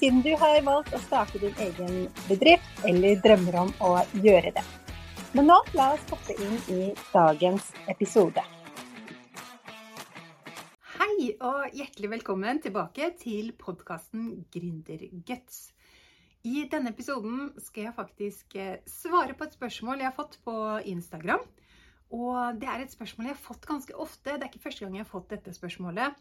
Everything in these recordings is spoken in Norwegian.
siden du har valgt å starte din egen bedrift eller drømmer om å gjøre det. Men nå la oss hoppe inn i dagens episode. Hei og hjertelig velkommen tilbake til podkasten Gründerguts. I denne episoden skal jeg faktisk eh, svare på et spørsmål jeg har fått på Instagram. Og det er et spørsmål jeg har fått ganske ofte. Det er ikke første gang jeg har fått dette spørsmålet.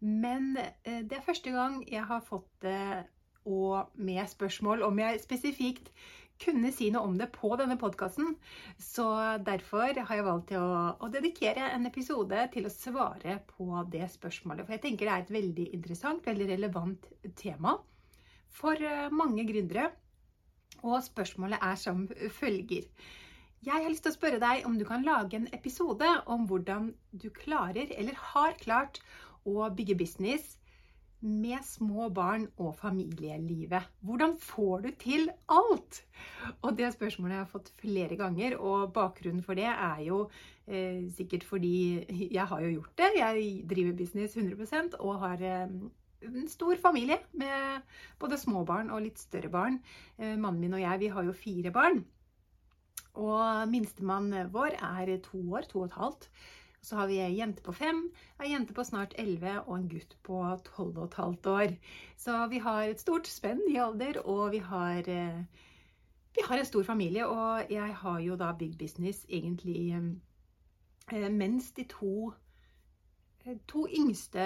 Men eh, det er første gang jeg har fått det og med spørsmål om jeg spesifikt kunne si noe om det på denne podkasten. Så derfor har jeg valgt å, å, dedikere en episode til å svare på det spørsmålet. For jeg tenker det er et veldig interessant, veldig relevant tema for eh, mange gründere. Og spørsmålet er som følger. Jeg har lyst til å spørre deg om du kan lage en episode om hvordan du klarer, eller har klart, å bygge business med små barn og familielivet. Hvordan får du til alt? Og det spørsmålet jeg har fått flere ganger, og bakgrunnen for det er jo eh, sikkert fordi jeg har jo gjort det. Jeg driver business 100% og har eh, en stor familie med både små barn og litt større barn. Eh, mannen min og jeg, vi har jo fire barn. Og minstemann vår er to år, to og et halvt. Så har vi ei jente på fem, ei jente på snart elleve og en gutt på tolv og et halvt år. Så vi har et stort spenn i alder, og vi har, eh, vi har en stor familie. Og jeg har jo da big business egentlig eh, mens de to, eh, to yngste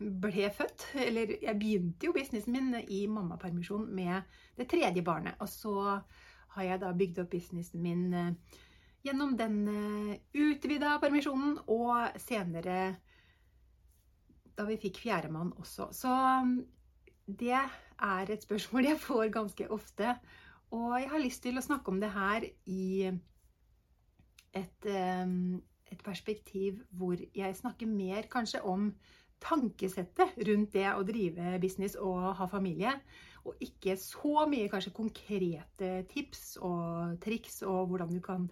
ble født. Eller jeg begynte jo businessen min i mammapermisjon med det tredje barnet. Og så har jeg da bygd opp businessen min gjennom den eh, utvida permisjonen og senere da vi fikk fjerdemann også. Så mm, det er et spørsmål jeg får ganske ofte. Og jeg har lyst til å snakke om det her i et, eh, et perspektiv hvor jeg snakker mer kanskje om tankesettet rundt det å drive business og ha familie. Og ikke så mye kanskje konkrete tips og triks og hvordan du kan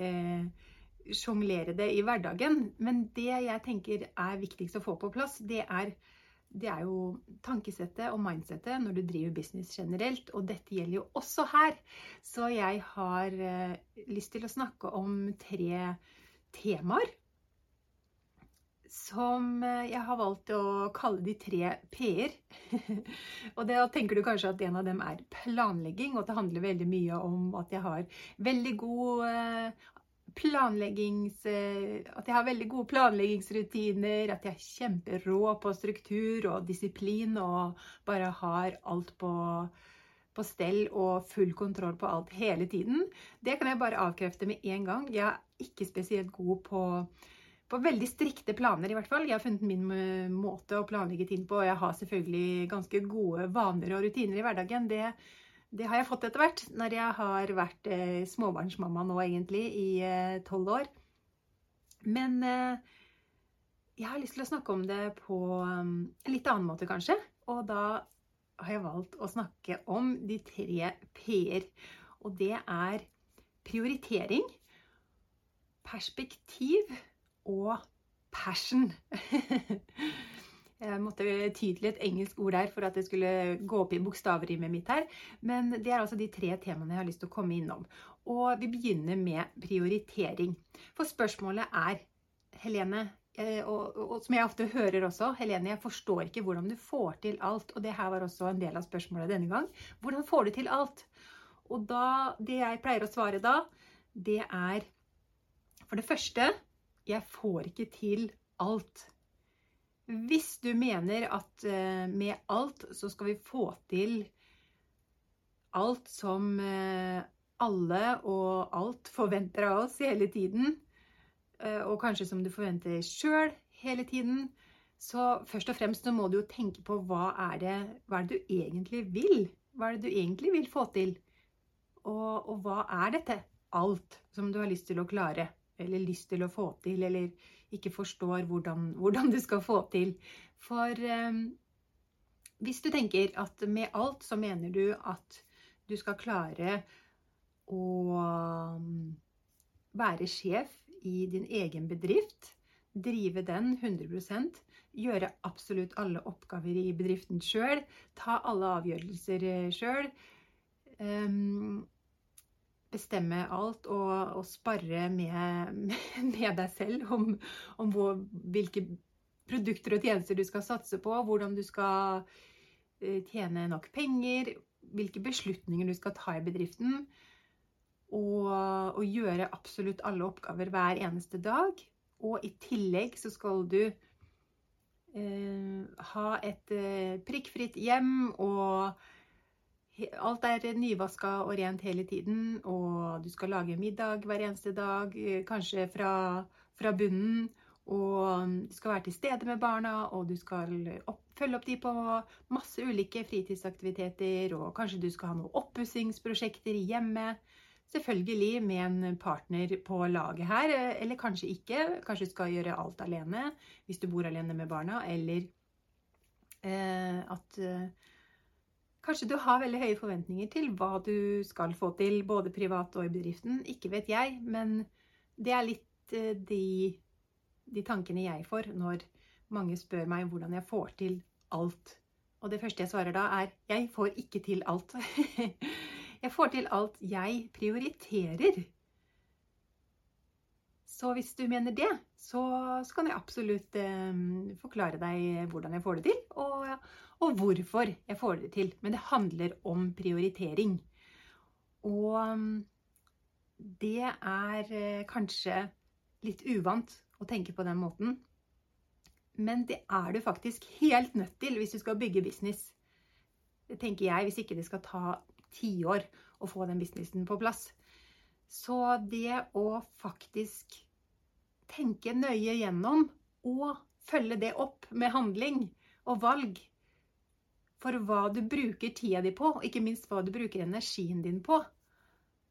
eh, sjonglere det i hverdagen. Men det jeg tenker er viktigst å få på plass, det er, det er jo tankesettet og mindsettet når du driver business generelt. Og dette gjelder jo også her. Så jeg har eh, lyst til å snakke om tre temaer som eh, jeg har valgt å kalle de tre p-er. og da tenker du kanskje at en av dem er planlegging, og at det handler veldig mye om at jeg har veldig god eh, planleggings... Eh, at jeg har veldig gode planleggingsrutiner, at jeg er kjemperå på struktur og disiplin og bare har alt på, på stell og full kontroll på alt hele tiden. Det kan jeg bare avkrefte med en gang. Jeg er ikke spesielt god på på veldig strikte planer, i hvert fall. Jeg har funnet min eh, måte å planlegge ting på, og jeg har selvfølgelig ganske gode vaner og rutiner i hverdagen. Det, det har jeg fått etter hvert, når jeg har vært eh, småbarnsmamma nå egentlig i eh, tolv eh, år. Men eh, jeg har lyst til å snakke om det på um, en litt annen måte, kanskje. Og da har jeg valgt å snakke om de tre p-er. Og det er prioritering, perspektiv og passion. Jeg måtte tydelig et engelsk ord der for at det skulle gå opp i bokstavrimet mitt her. Men det er altså de tre temaene jeg har lyst til å komme innom. Og vi begynner med prioritering. For spørsmålet er, Helene, og, og, og, som jeg ofte hører også, Helene, jeg forstår ikke hvordan du får til alt. Og det her var også en del av spørsmålet denne gang. Hvordan får du til alt? Og da, det jeg pleier å svare da, det er for det første jeg får ikke til alt. Hvis du mener at eh, med alt så skal vi få til alt som eh, alle og alt forventer av oss hele tiden, eh, og kanskje som du forventer sjøl hele tiden, så først og fremst så må du jo tenke på hva er, det, hva er det du egentlig vil Hva er det du egentlig vil få til? Og, og hva er dette alt som du har lyst til å klare? Eller lyst til å få til, eller ikke forstår hvordan, hvordan du skal få til. For eh, hvis du tenker at med alt så mener du at du skal klare å um, være sjef i din egen bedrift, drive den 100% gjøre absolutt alle oppgaver i bedriften sjøl, ta alle avgjørelser sjøl, um, bestemme alt og, og spare med, med, deg selv om, om hvor, hvilke produkter og tjenester du skal satse på, hvordan du skal eh, tjene nok penger, hvilke beslutninger du skal ta i bedriften. Og, og gjøre absolutt alle oppgaver hver eneste dag. Og i tillegg så skal du eh, ha et eh, prikkfritt hjem, og alt er nyvaska og rent hele tiden. Og du skal lage middag hver eneste dag, eh, kanskje fra, fra bunnen. Og du skal være til stede med barna, og du skal opp, følge opp de på masse ulike fritidsaktiviteter. Og kanskje du skal ha noen oppussingsprosjekter i hjemmet. Selvfølgelig med en partner på laget her, eller kanskje ikke. Kanskje du skal gjøre alt alene hvis du bor alene med barna, eller eh, at eh, Kanskje du har veldig høye forventninger til hva du skal få til, både privat og i bedriften. Ikke vet jeg, men det er litt eh, de, de tankene jeg får når mange spør meg hvordan jeg får til alt. Og det første jeg svarer da, er 'jeg får ikke til alt'. Jeg får til alt jeg prioriterer. Så hvis du mener det, så, så kan jeg absolutt eh, forklare deg hvordan jeg får det til, og, og, hvorfor jeg får det til. Men det handler om prioritering. Og det er eh, kanskje litt uvant å tenke på den måten. Men det er du faktisk helt nødt til hvis du skal bygge business. Det tenker jeg, hvis ikke det skal ta tiår å få den businessen på plass. Så det å faktisk tenke nøye gjennom og følge det opp med handling og valg for hva du bruker tida di på, og ikke minst hva du bruker energien din på,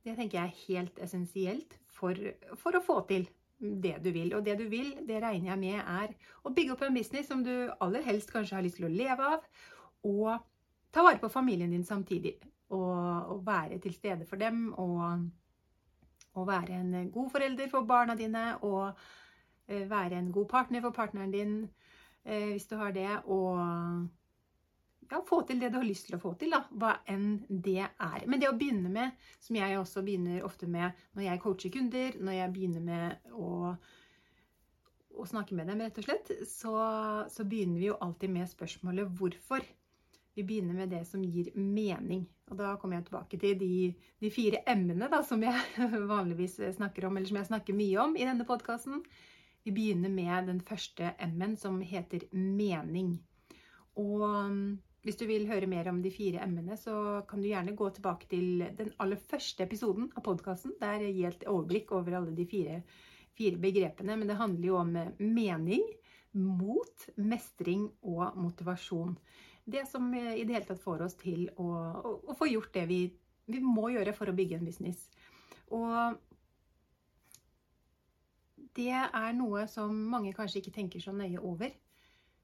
det tenker jeg er helt essensielt for, for å få til det du vil. Og det du vil, det regner jeg med er å bygge opp en business som du aller helst kanskje har lyst til å leve av, og ta vare på familien din samtidig og, og være til stede for dem. Og, og, være en god forelder for barna dine. Og uh, være en god partner for partneren din, uh, hvis du har det. Og ja, få til det du har lyst til å få til, da, hva enn det er. Men det å begynne med, som jeg også begynner ofte med når jeg coacher kunder, når jeg begynner med å, å snakke med dem, rett og slett, så, så begynner vi jo alltid med spørsmålet hvorfor. Vi begynner med det som gir mening. Og da kommer jeg tilbake til de, de fire m-ene som jeg vanligvis snakker om, eller som jeg snakker mye om i denne podkasten. Vi begynner med den første m-en, som heter mening. Og hvis du vil høre mer om de fire m-ene, så kan du gjerne gå tilbake til den aller første episoden av podkasten. Der gir jeg et overblikk over alle de fire, fire begrepene. Men det handler jo om mening, mot, mestring og motivasjon det som i det hele tatt får oss til å, å, å få gjort det vi, vi, må gjøre for å bygge en business. Og det er noe som mange kanskje ikke tenker så nøye over eh,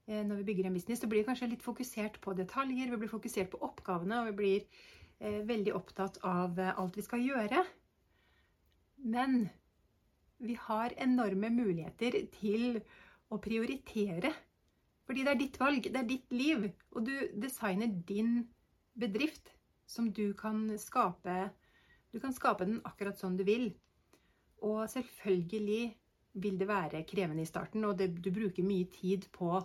når vi bygger en business. Så blir vi kanskje litt fokusert på detaljer, vi blir fokusert på oppgavene, og vi blir eh, veldig opptatt av eh, alt vi skal gjøre. Men vi har enorme muligheter til å prioritere fordi det er ditt valg, det er ditt liv. Og du designer din bedrift som du kan skape. Du kan skape den akkurat sånn du vil. Og selvfølgelig vil det være krevende i starten, og det, du bruker mye tid på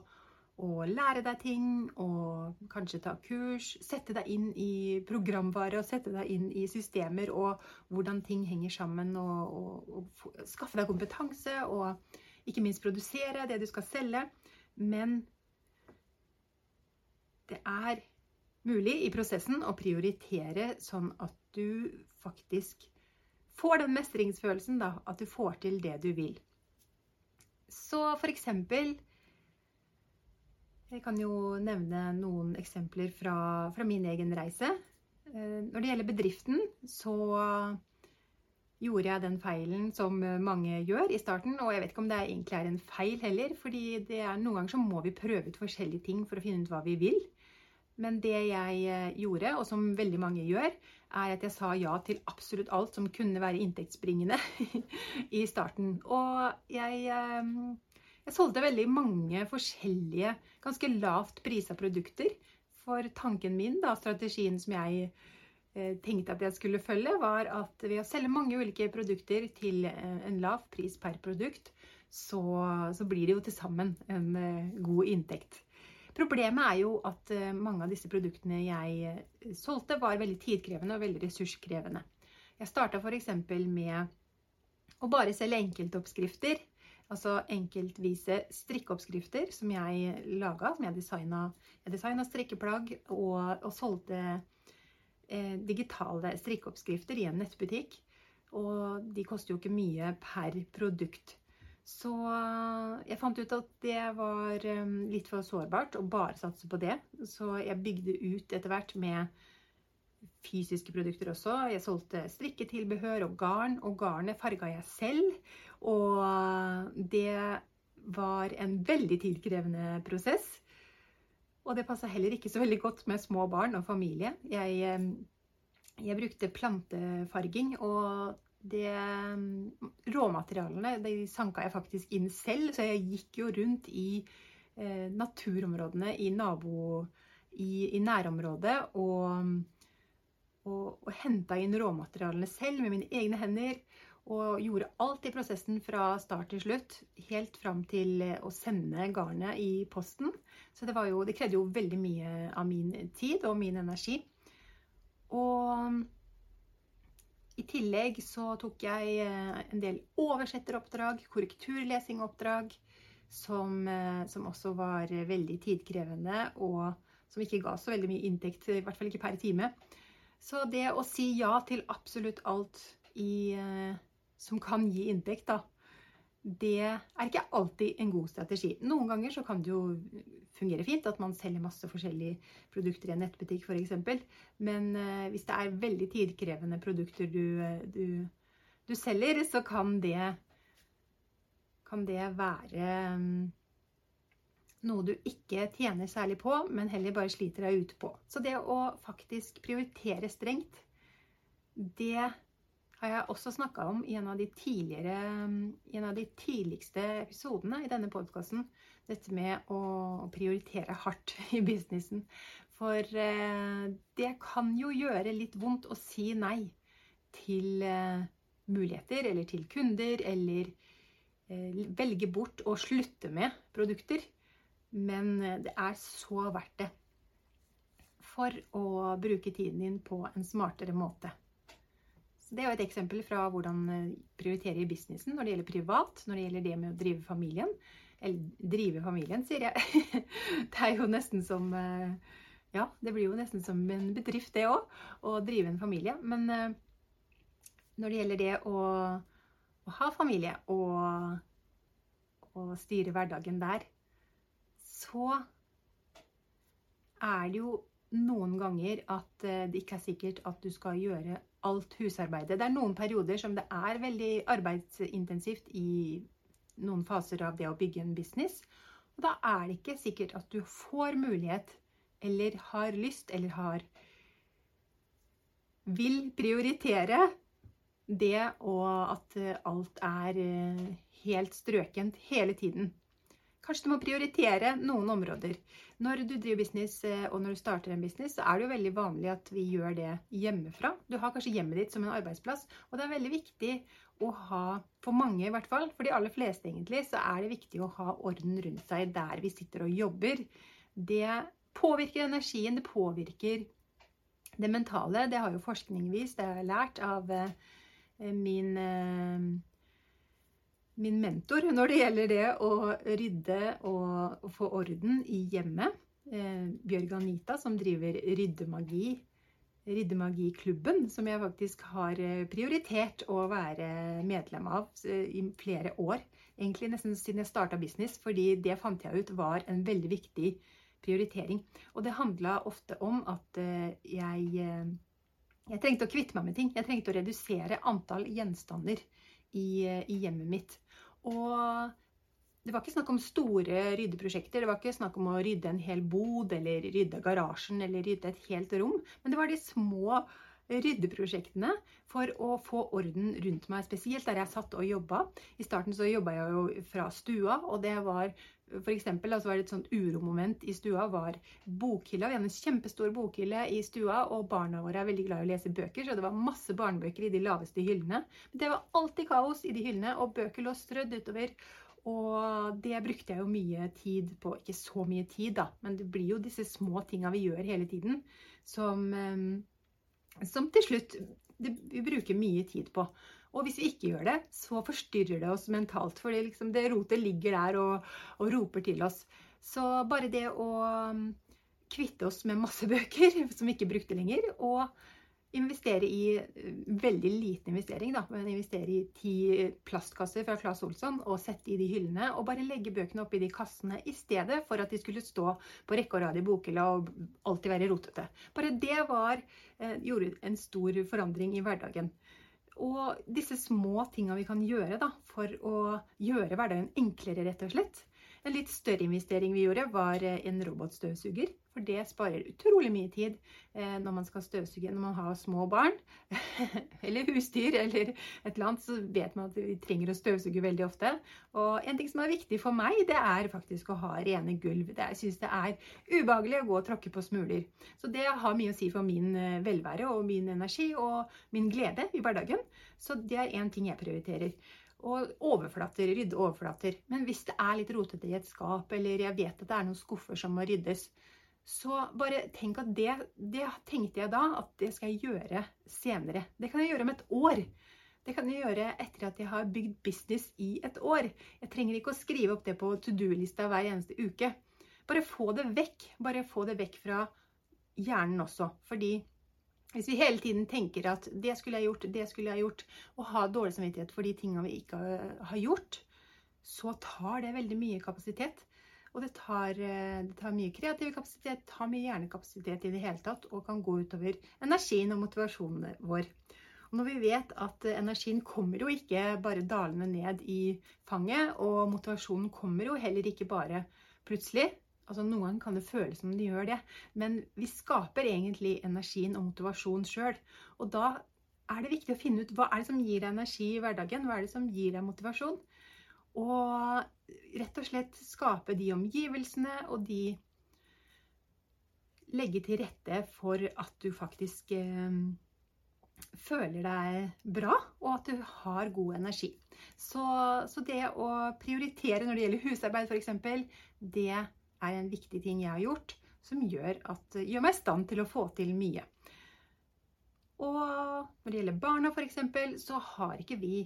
å lære deg ting og kanskje ta kurs. Sette deg inn i programvare og sette deg inn i systemer og hvordan ting henger sammen. Og, og, og skaffe deg kompetanse og ikke minst produsere det du skal selge. Men det er mulig i prosessen å prioritere sånn at du faktisk får den mestringsfølelsen, da, at du får til det du vil. Så for eksempel Jeg kan jo nevne noen eksempler fra, fra min egen reise. Når det gjelder bedriften, så gjorde jeg den feilen som mange gjør i starten. Og jeg vet ikke om det egentlig er en feil heller, fordi er, noen ganger så må vi prøve ut forskjellige ting for å finne ut hva vi vil. Men det jeg gjorde, og som veldig mange gjør, er at jeg sa ja til absolutt alt som kunne være inntektsbringende i starten. Og jeg jeg solgte veldig mange forskjellige, ganske lavt prisa produkter. For tanken min, da, strategien som jeg eh, tenkte at jeg skulle følge, var at ved å selge mange ulike produkter til eh, en lav pris per produkt, så, så blir det jo til sammen en eh, god inntekt. Problemet er jo at mange av disse produktene jeg solgte, var veldig tidkrevende og veldig ressurskrevende. Jeg starta f.eks. med å bare selge enkeltoppskrifter Altså enkeltvise strikkeoppskrifter som jeg laga, som jeg designa. Jeg designa strikkeplagg og, og solgte eh, digitale strikkeoppskrifter i en nettbutikk. Og de koster jo ikke mye per produkt. Så jeg fant ut at det var eh, litt for sårbart å bare satse på det. Så jeg bygde ut etter hvert med fysiske produkter også. Jeg solgte strikketilbehør og garn, og garnet farga jeg selv. Og det var en veldig tidkrevende prosess. Og det passa heller ikke så veldig godt med små barn og familie. Jeg, eh, jeg brukte plantefarging, og det Råmaterialene de sanka jeg faktisk inn selv, så jeg gikk jo rundt i eh, naturområdene i nabo... I, i nærområdet og og, og henta inn råmaterialene selv med mine egne hender. Og gjorde alt i prosessen fra start til slutt, helt fram til eh, å sende garnet i posten. Så det, jo, det krevde jo veldig mye av min tid og min energi. Og i tillegg så tok jeg eh, en del oversetteroppdrag, korrekturlesingoppdrag, som, eh, som også var veldig tidkrevende, og som ikke ga så veldig mye inntekt, i hvert fall ikke per time. Så det å si ja til absolutt alt i, eh, som kan gi inntekt, da, det er ikke alltid en god strategi. Noen ganger så kan det jo fungere fint at man selger masse forskjellige produkter i en nettbutikk f.eks. Men uh, hvis det er veldig tidkrevende produkter du, du, du selger, så kan det, kan det være um, noe du ikke tjener særlig på, men heller bare sliter deg ut på. Så det å faktisk prioritere strengt, det har jeg også snakka om i en av de i en av de tidligste episodene i denne podkasten. Dette med å prioritere hardt i businessen. For eh, det kan jo gjøre litt vondt å si nei til eh, muligheter, eller til kunder, eller eh, velge bort å slutte med produkter. Men eh, det er så verdt det for å bruke tiden din på en smartere måte. Så det er jo et eksempel fra hvordan eh, prioritere i businessen når det gjelder privat, når det gjelder det med å drive familien. Eller drive familien, sier jeg. Det er jo nesten som eh, Ja, det blir jo nesten som en bedrift, det òg, å drive en familie. Men når det gjelder det å, å ha familie og, og styre hverdagen der, så er det jo noen ganger at eh, det ikke er sikkert at du skal gjøre alt husarbeidet. Det er noen perioder som det er veldig arbeidsintensivt i noen faser av det å bygge en business. Og da er det ikke sikkert at du får mulighet, eller har lyst, eller har Vil prioritere det og at alt er eh, helt strøkent hele tiden. Kanskje du må prioritere noen områder. Når du driver business eh, og når du starter en business, så er det jo veldig vanlig at vi gjør det hjemmefra. Du har kanskje hjemmet ditt som en arbeidsplass, og det er veldig viktig å ha, for mange i hvert fall, for de aller fleste egentlig, så er det viktig å ha orden rundt seg der vi sitter og jobber. Det påvirker energien, det påvirker det mentale. Det har jo forskning vist, det har jeg lært av eh, min eh, min mentor når det gjelder det å rydde og, få orden i hjemmet. Eh, Bjørg Anita, som driver Ryddemagi, Ryddemagiklubben, som jeg faktisk har eh, prioritert å være medlem av eh, i flere år. Egentlig nesten siden jeg starta business, fordi det fant jeg ut var en veldig viktig prioritering. Og det handla ofte om at jeg Jeg trengte å kvitte meg med ting. Jeg trengte å redusere antall gjenstander i, i hjemmet mitt. Og det var ikke snakk om store ryddeprosjekter. Det var ikke snakk om å rydde en hel bod eller rydde garasjen eller rydde et helt rom. Men det var de små ryddeprosjektene for å få orden rundt meg, spesielt der jeg satt og jobba. I starten så jobba jeg jo fra stua, og det var for eksempel, altså var det et sånt uromoment i stua var bokhylla. Vi hadde en kjempestor bokhylle i stua, og barna våre er veldig glad i å lese bøker, så det var masse barnebøker i de laveste hyllene. Men det var alltid kaos i de hyllene, og bøker lå strødd utover. Og det brukte jeg jo mye tid på. Ikke så mye tid, da, men det blir jo disse små tinga vi gjør hele tiden, som ehm, som til slutt vi bruker mye tid på. Og hvis vi ikke gjør det, så forstyrrer det oss mentalt. For liksom, det rotet ligger der og, og, roper til oss. Så bare det å um, kvitte oss med masse bøker som vi ikke brukte lenger, og investere i eh, veldig liten investering, da, men investere i ti plastkasser fra Claes Olsson og sette i de hyllene, og bare legge bøkene oppi de kassene i stedet for at de skulle stå på rekke og rad i bokhylla og alltid være rotete. Bare det var, eh, gjorde en stor forandring i hverdagen. Og disse små tinga vi kan gjøre da, for å gjøre hverdagen enklere, rett og slett. En litt større investering vi gjorde, var eh, en robotstøvsuger. For det sparer utrolig mye tid eh, når man skal støvsuge når man har små barn. eller husdyr, eller et eller annet. Så vet man at vi trenger å støvsuge veldig ofte. Og en ting som er viktig for meg, det er faktisk å ha rene gulv. Jeg syns det er ubehagelig å gå og tråkke på smuler. Så det har mye å si for min eh, velvære og min energi og min glede i hverdagen. Så det er én ting jeg prioriterer. Og overflater, rydde overflater. Men hvis det er litt rotete i et skap, eller jeg vet at det er noen skuffer som må ryddes, så bare tenk at det, det tenkte jeg da at det skal jeg gjøre senere. Det kan jeg gjøre om et år. Det kan jeg gjøre etter at jeg har bygd business i et år. Jeg trenger ikke å skrive opp det på to do-lista hver eneste uke. Bare få det vekk. Bare få det vekk fra hjernen også. Fordi hvis vi hele tiden tenker at det skulle jeg gjort, det skulle jeg gjort, og har dårlig samvittighet for de tingene vi ikke har gjort, så tar det veldig mye kapasitet. Og det tar, eh, det tar, mye kreativ kapasitet, tar mye hjernekapasitet i det hele tatt, og kan gå utover energien og motivasjonen vår. Og når vi vet at energien kommer jo ikke bare dalende ned i fanget, og motivasjonen kommer jo heller ikke bare plutselig. Altså Noen ganger kan det føles som de gjør det, men vi skaper egentlig energien og motivasjon sjøl. Og da er det viktig å finne ut hva er det som gir deg energi i hverdagen, hva er det som gir deg motivasjon. Og rett og slett skape de omgivelsene og de Legge til rette for at du faktisk eh, føler deg bra, og at du har god energi. Så, så det å prioritere når det gjelder husarbeid f.eks., det er en viktig ting jeg har gjort, som gjør, at, gjør meg i stand til å få til mye. Og når det gjelder barna f.eks., så har ikke vi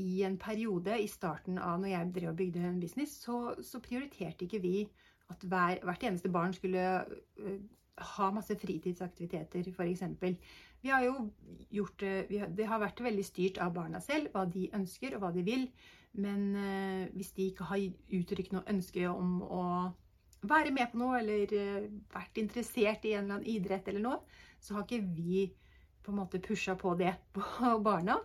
i en periode i starten av når jeg drev og bygde en business, så, så prioriterte ikke vi at hver, hvert eneste barn skulle uh, ha masse fritidsaktiviteter, f.eks. Vi har jo gjort uh, Det har vært veldig styrt av barna selv, hva de ønsker og hva de vil. Men uh, hvis de ikke har uttrykt noe ønske om å være med på noe, eller vært interessert i en eller annen idrett eller noe, så har ikke vi på en måte pusha på det på barna.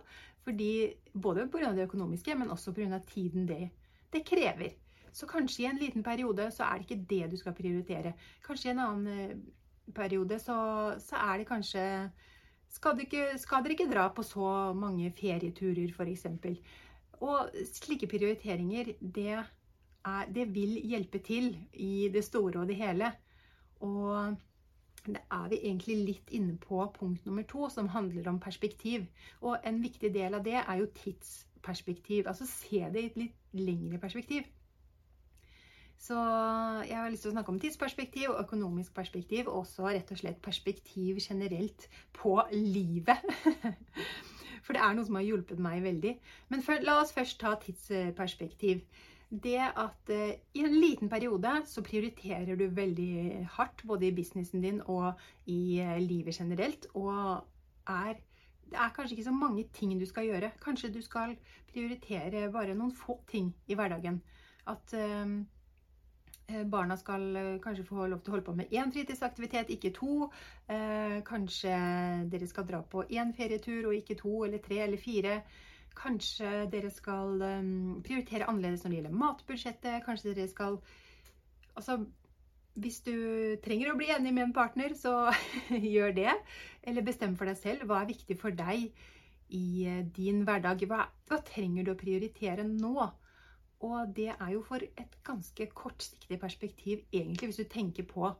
Fordi, både pga. det økonomiske, men også pga. tiden det, det krever. Så kanskje i en liten periode så er det ikke det du skal prioritere. Kanskje i en annen eh, periode så, så er det kanskje skal, ikke, skal, dere ikke dra på så mange ferieturer, f.eks.? Og slike prioriteringer, det, er, det vil hjelpe til i det store og det hele. Og det er vi egentlig litt inne på punkt nummer to, som handler om perspektiv. Og en viktig del av det er jo tidsperspektiv. Altså se det i et litt lengre perspektiv. Så jeg har lyst til å snakke om tidsperspektiv og økonomisk perspektiv, og også rett og slett perspektiv generelt på livet. For det er noe som har hjulpet meg veldig. Men for, la oss først ta tidsperspektiv det at uh, i en liten periode så prioriterer du veldig hardt, både i businessen din og i uh, livet generelt. Og er, det er kanskje ikke så mange ting du skal gjøre. Kanskje du skal prioritere bare noen få ting i hverdagen. At, uh, Eh, barna skal eh, kanskje få lov til å holde på med én fritidsaktivitet, ikke to. Eh, kanskje dere skal dra på én ferietur og ikke to eller tre eller fire. Kanskje dere skal prioritere annerledes når det gjelder matbudsjettet. Kanskje dere skal Altså, hvis du trenger å bli enig med en partner, så gjør det. Eller bestem for deg selv hva er viktig for deg i din hverdag. Hva, hva trenger du å prioritere nå? Og det er jo for et ganske kortsiktig perspektiv, egentlig, hvis du tenker på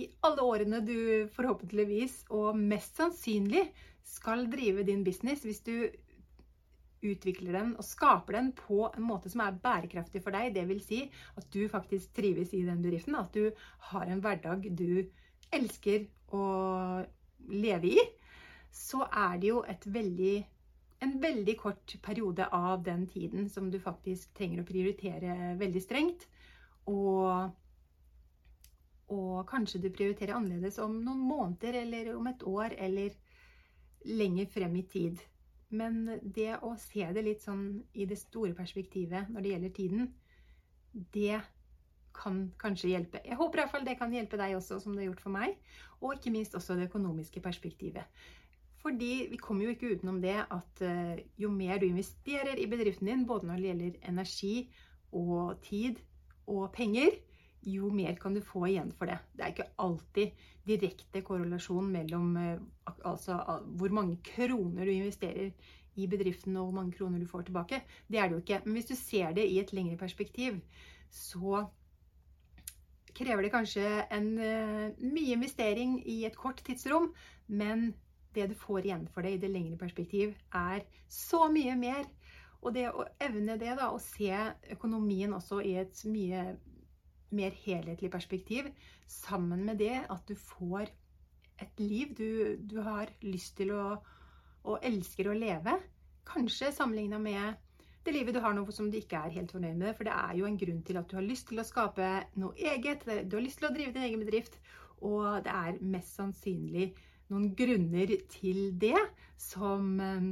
i alle årene du forhåpentligvis og mest sannsynlig skal drive din business, hvis du utvikler den og skaper den på en måte som er bærekraftig for deg, dvs. Si at du faktisk trives i den bedriften, at du har en hverdag du elsker å leve i, så er det jo et veldig en veldig kort periode av den tiden som du faktisk trenger å prioritere veldig strengt. Og, og kanskje du prioriterer annerledes om noen måneder eller om et år eller lenger frem i tid. Men det å se det litt sånn i det store perspektivet når det gjelder tiden, det kan kanskje hjelpe. Jeg håper i hvert fall det kan hjelpe deg også, som det har gjort for meg. Og ikke minst også det økonomiske perspektivet. Fordi vi kommer jo ikke utenom det at eh, jo mer du investerer i bedriften din, både når det gjelder energi og tid og penger, jo mer kan du få igjen for det. Det er ikke alltid direkte korrelasjon mellom eh, altså, hvor mange kroner du investerer i bedriften og hvor mange kroner du får tilbake. Det er det jo ikke. Men hvis du ser det i et lengre perspektiv, så krever det kanskje en uh, mye investering i et kort tidsrom, men det du får igjen for det i det lengre perspektiv, er så mye mer. Og det å evne det, da, å se økonomien også i et mye mer helhetlig perspektiv, sammen med det at du får et liv du, du har lyst til å og elsker å leve, kanskje sammenligna med det livet du har nå som du ikke er helt fornøyd med. For det er jo en grunn til at du har lyst til å skape noe eget, du har lyst til å drive din egen bedrift, og det er mest sannsynlig noen grunner til det som, eh,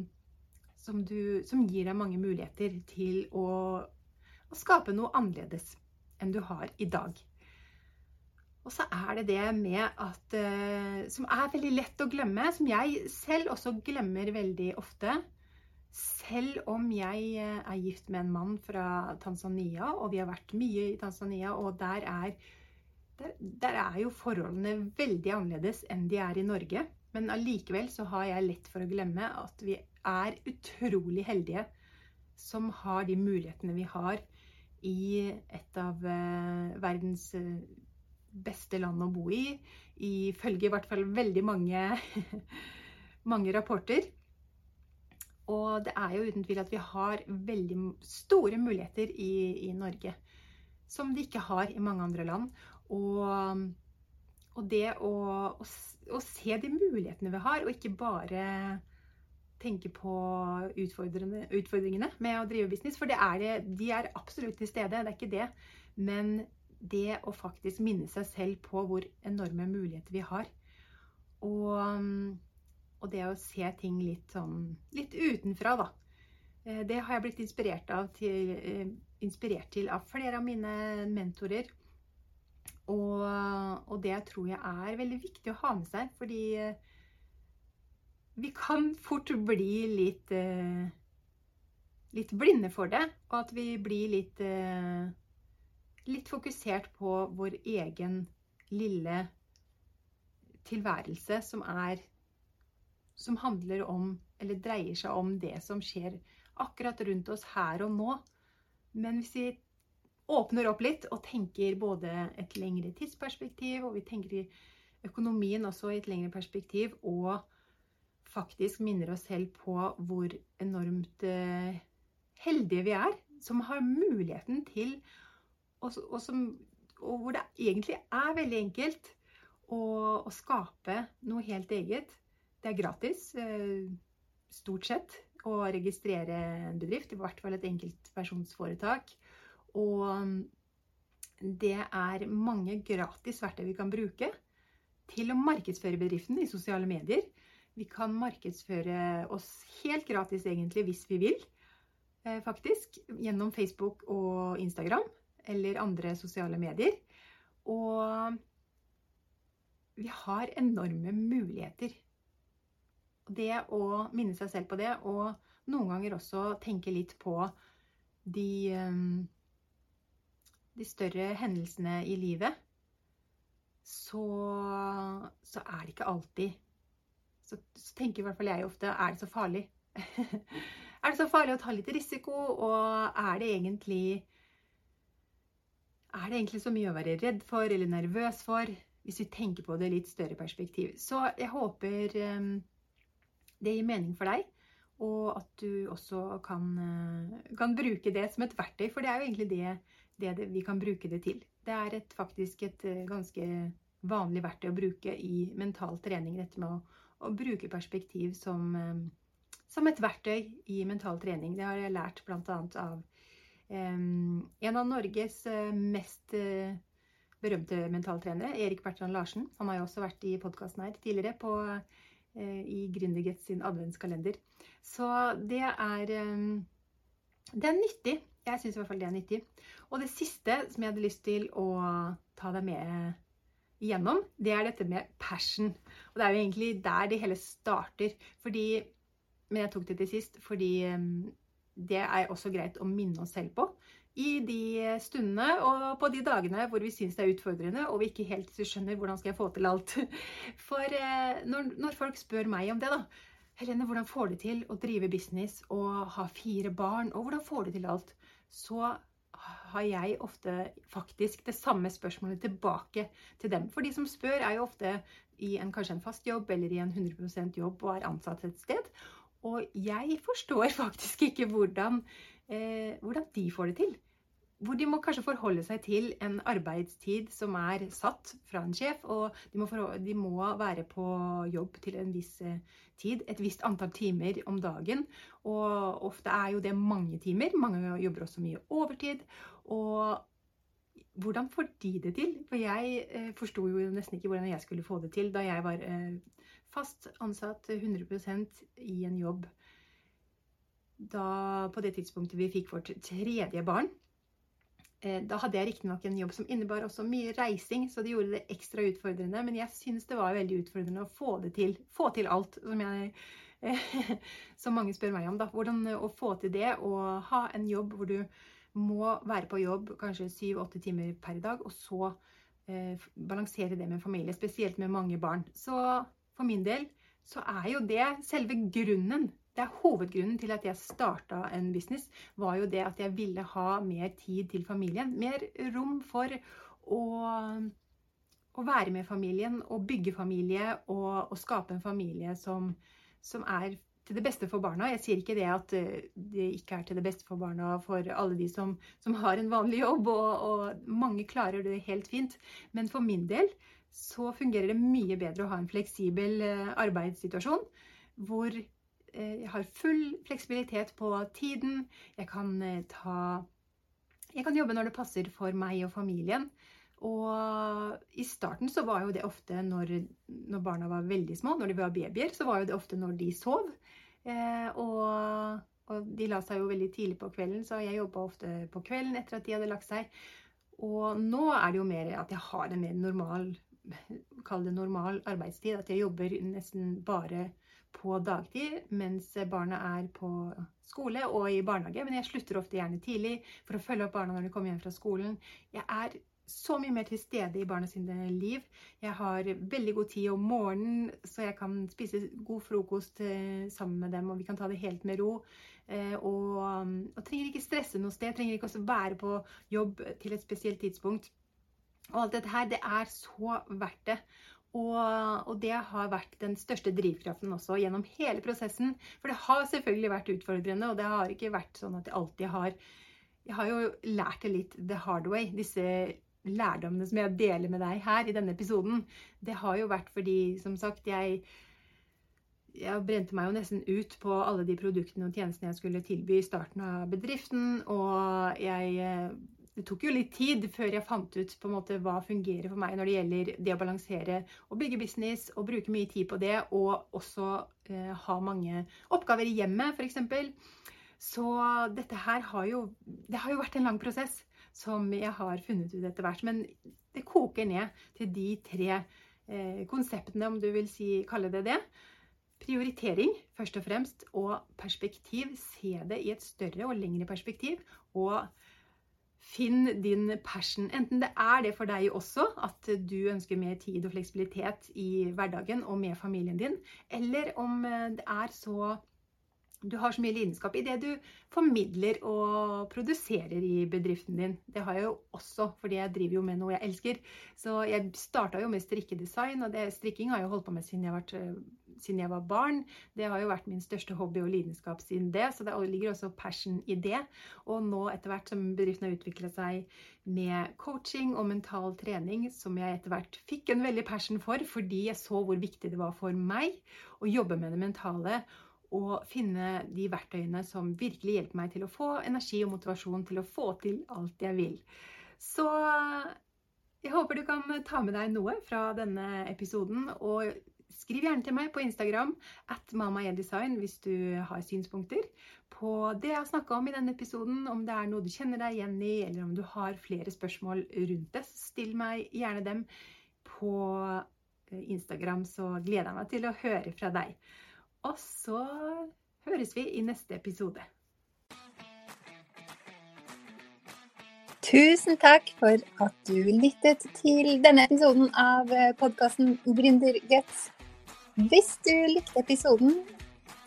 som, du, som gir deg mange muligheter til å, å, skape noe annerledes enn du har i dag. Og så er det det med at uh, Som er veldig lett å glemme, som jeg selv også glemmer veldig ofte. Selv om jeg eh, er gift med en mann fra Tanzania, og vi har vært mye i Tanzania, og der er der, der, er jo forholdene veldig annerledes enn de er i Norge. Men allikevel så har jeg lett for å glemme at vi er utrolig heldige som har de mulighetene vi har i et av uh, verdens uh, beste land å bo i, ifølge i hvert fall veldig mange, mange rapporter. Og det er jo uten tvil at vi har veldig store muligheter i, i Norge som de ikke har i mange andre land. Og, og det å, å, å, se de mulighetene vi har, og ikke bare tenke på utfordringene med å drive business. For er de er absolutt til stede, det er ikke det. Men det å faktisk minne seg selv på hvor enorme muligheter vi har. Og, og det å se ting litt sånn litt utenfra, da. Eh, det har jeg blitt inspirert, til, eh, inspirert til av flere av mine mentorer. Og, og, det tror jeg er veldig viktig å ha med seg, fordi vi kan fort bli litt eh, litt blinde for det, og at vi blir litt eh, litt fokusert på vår egen lille tilværelse som er som handler om, eller dreier seg om det som skjer akkurat rundt oss her og nå. Men hvis vi åpner opp litt og tenker både et lengre tidsperspektiv, og vi tenker i økonomien også i et lengre perspektiv, og faktisk minner oss selv på hvor enormt eh, heldige vi er, som har muligheten til og, og, som, og hvor det egentlig er veldig enkelt å, å, skape noe helt eget. Det er gratis, eh, stort sett, å registrere en bedrift, i hvert fall et enkeltpersonsforetak. Og um, det er mange gratis verktøy vi kan bruke til å markedsføre bedriften i sosiale medier. Vi kan markedsføre oss helt gratis egentlig hvis vi vil, eh, faktisk, gjennom Facebook og Instagram. eller andre sosiale medier. Og vi har enorme muligheter. Det å minne seg selv på det, og noen ganger også tenke litt på de, um, de større hendelsene i livet, så, så, er det ikke alltid så, så tenker i hvert fall jeg ofte er det så farlig? er det så farlig å ta litt risiko, og er det egentlig er det egentlig så mye å være redd for eller nervøs for, hvis vi tenker på det i litt større perspektiv. Så jeg håper um, det gir mening for deg, og at du også kan, uh, kan, bruke det som et verktøy. For det er jo egentlig det, det, vi kan bruke det til. Det er et, faktisk et uh, ganske vanlig verktøy å bruke i mental trening. Dette med å, å bruke perspektiv som, um, som, et verktøy i mental trening. Det har jeg lært bl.a. av um, en av Norges uh, mest berømte mentaltrenere, Erik Bertrand Larsen. Han har jo også vært i podkasten her tidligere på, uh, i Gründerget sin adventskalender. Så det er, um, det er nyttig. Jeg syns i hvert fall det er nyttig. Og det siste som jeg hadde lyst til å ta deg med igjennom, det er dette med passion. Og det er jo egentlig der det hele starter. Fordi Men jeg tok det til sist fordi eh, det er også greit å minne oss selv på i de stundene og på de dagene hvor vi syns det er utfordrende og vi ikke helt skjønner hvordan skal jeg få til alt. For eh, når, når folk spør meg om det, da Helene, hvordan får du til å drive business og ha fire barn, og hvordan får du til alt? Så har jeg ofte faktisk det samme spørsmålet tilbake til dem. For de som spør, er jo ofte i en, kanskje en fast jobb eller i en 100% jobb og er ansatt et sted. Og jeg forstår faktisk ikke hvordan eh, hvordan de får det til. Hvor de må kanskje forholde seg til en arbeidstid som er satt fra en sjef, og de må, de må være på jobb til en viss eh, tid, et visst antall timer om dagen. Og ofte er jo det mange timer. Mange jobber også mye overtid. Og hvordan får de det til? For jeg eh, forsto jo nesten ikke hvordan jeg skulle få det til da jeg var eh, fast ansatt 100 i en jobb da, på det tidspunktet vi fikk vårt tredje barn. Eh, da hadde jeg riktignok en jobb som innebar også mye reising, så det gjorde det ekstra utfordrende. Men jeg syns det var veldig utfordrende å få det til. Få til alt, som, jeg, som mange spør meg om. Da. Hvordan å få til det og ha en jobb hvor du må være på jobb kanskje syv-åtte timer per dag, og så eh, balansere det med familie, spesielt med mange barn. Så for min del så er jo det selve grunnen det er hovedgrunnen til at jeg starta en business, var jo det at jeg ville ha mer tid til familien. Mer rom for å, å være med familien og bygge familie og, og skape en familie som, som, er til det beste for barna. Jeg sier ikke det at eh, det ikke er til det beste for barna for alle de som, som har en vanlig jobb, og, og mange klarer det helt fint. Men for min del så fungerer det mye bedre å ha en fleksibel eh, arbeidssituasjon hvor jeg har full fleksibilitet på tiden. Jeg kan eh, ta Jeg kan jobbe når det passer for meg og familien. Og i starten så var jo det ofte når, når barna var veldig små, når de var babyer, så var jo det ofte når de sov. Eh, og, og, de la seg jo veldig tidlig på kvelden, så jeg jobba ofte på kvelden etter at de hadde lagt seg. Og nå er det jo mer at jeg har en mer normal Kall det normal arbeidstid. At jeg jobber nesten bare på dagtid mens barna er på skole og i barnehage. Men jeg slutter ofte gjerne tidlig for å følge opp barna når de kommer hjem fra skolen. Jeg er så mye mer til stede i barna sine liv. Jeg har veldig god tid om morgenen, så jeg kan spise god frokost eh, sammen med dem, og vi kan ta det helt med ro. Eh, og, og trenger ikke stresse noe sted. Trenger ikke også være på jobb til et spesielt tidspunkt. Og alt dette her, det er så verdt det. Og, og, det har vært den største drivkraften også gjennom hele prosessen. For det har selvfølgelig vært utfordrende, og det har ikke vært sånn at jeg alltid har Jeg har jo lært det litt the hard way. Disse lærdommene som jeg deler med deg her i denne episoden, det har jo vært fordi, som sagt, jeg jeg brente meg jo nesten ut på alle de produktene og tjenestene jeg skulle tilby i starten av bedriften. Og jeg det tok jo litt tid før jeg fant ut på en måte hva fungerer for meg når det gjelder det å balansere og bygge business og bruke mye tid på det, og også eh, ha mange oppgaver i hjemmet, f.eks. Så dette her har jo Det har jo vært en lang prosess. som jeg har funnet ut etter hvert. Men det koker ned til de tre eh, konseptene, om du vil si, kalle det det. Prioritering, først og fremst, og perspektiv. Se det i et større og lengre perspektiv. Og finn din passion. Enten det er det for deg også, at du ønsker mer tid og fleksibilitet i hverdagen og med familien din, eller om eh, det er så du har så mye lidenskap i det du formidler og produserer i bedriften din. Det har jeg jo også, fordi jeg driver jo med noe jeg elsker. Så jeg starta jo med strikkedesign, og det, strikking har jeg holdt på med siden jeg, har vært, eh, siden jeg, var barn. Det har jo vært min største hobby og lidenskap siden det, så det ligger også passion i det. Og nå etter hvert som bedriften har utviklet seg med coaching og mental trening, som jeg etter hvert fikk en veldig passion for, fordi jeg så hvor viktig det var for meg å jobbe med det mentale og finne de verktøyene som virkelig hjelper meg til å få energi og motivasjon til å få til alt jeg vil. Så jeg håper du kan ta med deg noe fra denne episoden. Og skriv gjerne til meg på Instagram at mamaedesign hvis du har synspunkter på det jeg har snakka om i denne episoden. Om det er noe du kjenner deg igjen i, eller om du har flere spørsmål rundt det, still meg gjerne dem på Instagram, så gleder jeg meg til å høre fra deg. Og så høres vi i neste episode. Tusen takk for at du lyttet til denne episoden av podkasten Gründerguts. Hvis du likte episoden,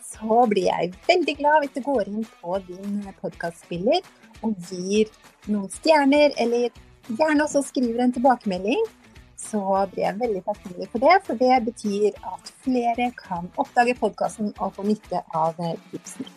så blir jeg veldig glad hvis du går inn på din podkastspiller og gir noen stjerner, eller gjerne også skriver en tilbakemelding så blir jeg veldig takknemlig for det. For det betyr at flere kan oppdage podkasten og få nytte av tipsene.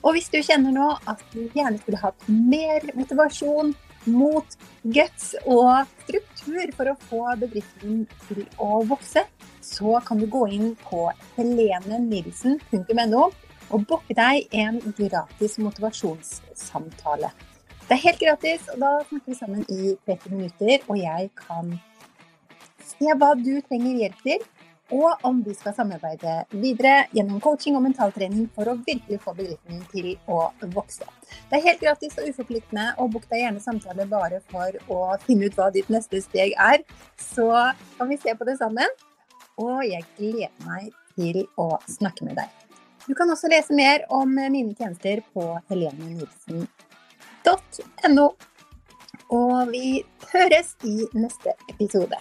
Og hvis du kjenner nå at du gjerne skulle hatt mer motivasjon mot guts og struktur for å få bedriften til å vokse, så kan du gå inn på helenenilsen.no og booke deg en gratis motivasjonssamtale. Det er helt gratis, og da snakker vi sammen i 30 minutter, og jeg kan Se hva du trenger hjelp til, og om vi skal samarbeide videre gjennom coaching og mentaltrening for å virkelig få bedriften til å vokse. Det er helt gratis og uforpliktende, og book deg gjerne samtale bare for å finne ut hva ditt neste steg er. Så kan vi se på det sammen. Og jeg gleder meg til å snakke med deg. Du kan også lese mer om mine tjenester på helenenilsen.no. Og vi høres i neste episode.